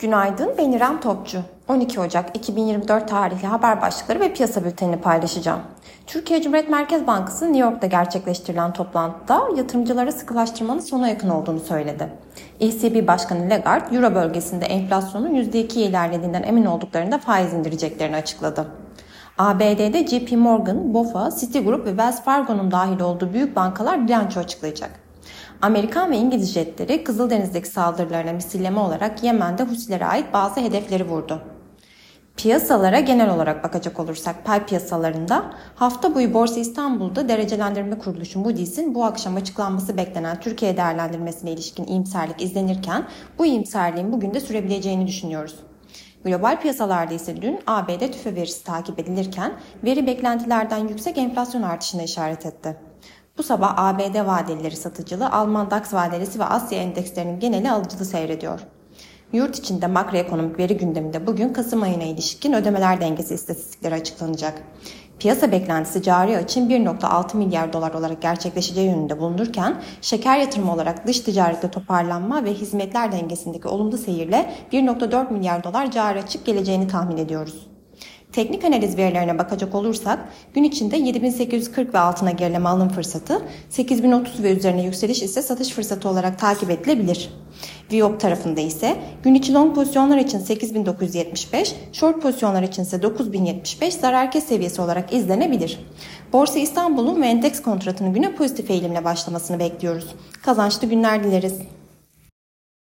Günaydın, ben İrem Topçu. 12 Ocak 2024 tarihli haber başlıkları ve piyasa bültenini paylaşacağım. Türkiye Cumhuriyet Merkez Bankası New York'ta gerçekleştirilen toplantıda yatırımcılara sıkılaştırmanın sona yakın olduğunu söyledi. ECB Başkanı Lagarde, Euro bölgesinde enflasyonun %2'ye ilerlediğinden emin olduklarında faiz indireceklerini açıkladı. ABD'de JP Morgan, BOFA, Citigroup ve Wells Fargo'nun dahil olduğu büyük bankalar bilanço açıklayacak. Amerikan ve İngiliz jetleri Kızıldeniz'deki saldırılarına misilleme olarak Yemen'de Husilere ait bazı hedefleri vurdu. Piyasalara genel olarak bakacak olursak pay piyasalarında hafta boyu Borsa İstanbul'da derecelendirme kuruluşu Moody's'in bu akşam açıklanması beklenen Türkiye değerlendirmesine ilişkin iyimserlik izlenirken bu iyimserliğin bugün de sürebileceğini düşünüyoruz. Global piyasalarda ise dün ABD tüfe verisi takip edilirken veri beklentilerden yüksek enflasyon artışına işaret etti. Bu sabah ABD vadelileri satıcılı, Alman DAX vadelisi ve Asya endekslerinin geneli alıcılı seyrediyor. Yurt içinde makroekonomik veri gündeminde bugün Kasım ayına ilişkin ödemeler dengesi istatistikleri açıklanacak. Piyasa beklentisi cari açın 1.6 milyar dolar olarak gerçekleşeceği yönünde bulunurken şeker yatırımı olarak dış ticarette toparlanma ve hizmetler dengesindeki olumlu seyirle 1.4 milyar dolar cari açık geleceğini tahmin ediyoruz. Teknik analiz verilerine bakacak olursak gün içinde 7840 ve altına gerileme alım fırsatı, 8030 ve üzerine yükseliş ise satış fırsatı olarak takip edilebilir. Viyop tarafında ise gün içi long pozisyonlar için 8975, short pozisyonlar için ise 9075 zarar kes seviyesi olarak izlenebilir. Borsa İstanbul'un ve endeks kontratının güne pozitif eğilimle başlamasını bekliyoruz. Kazançlı günler dileriz.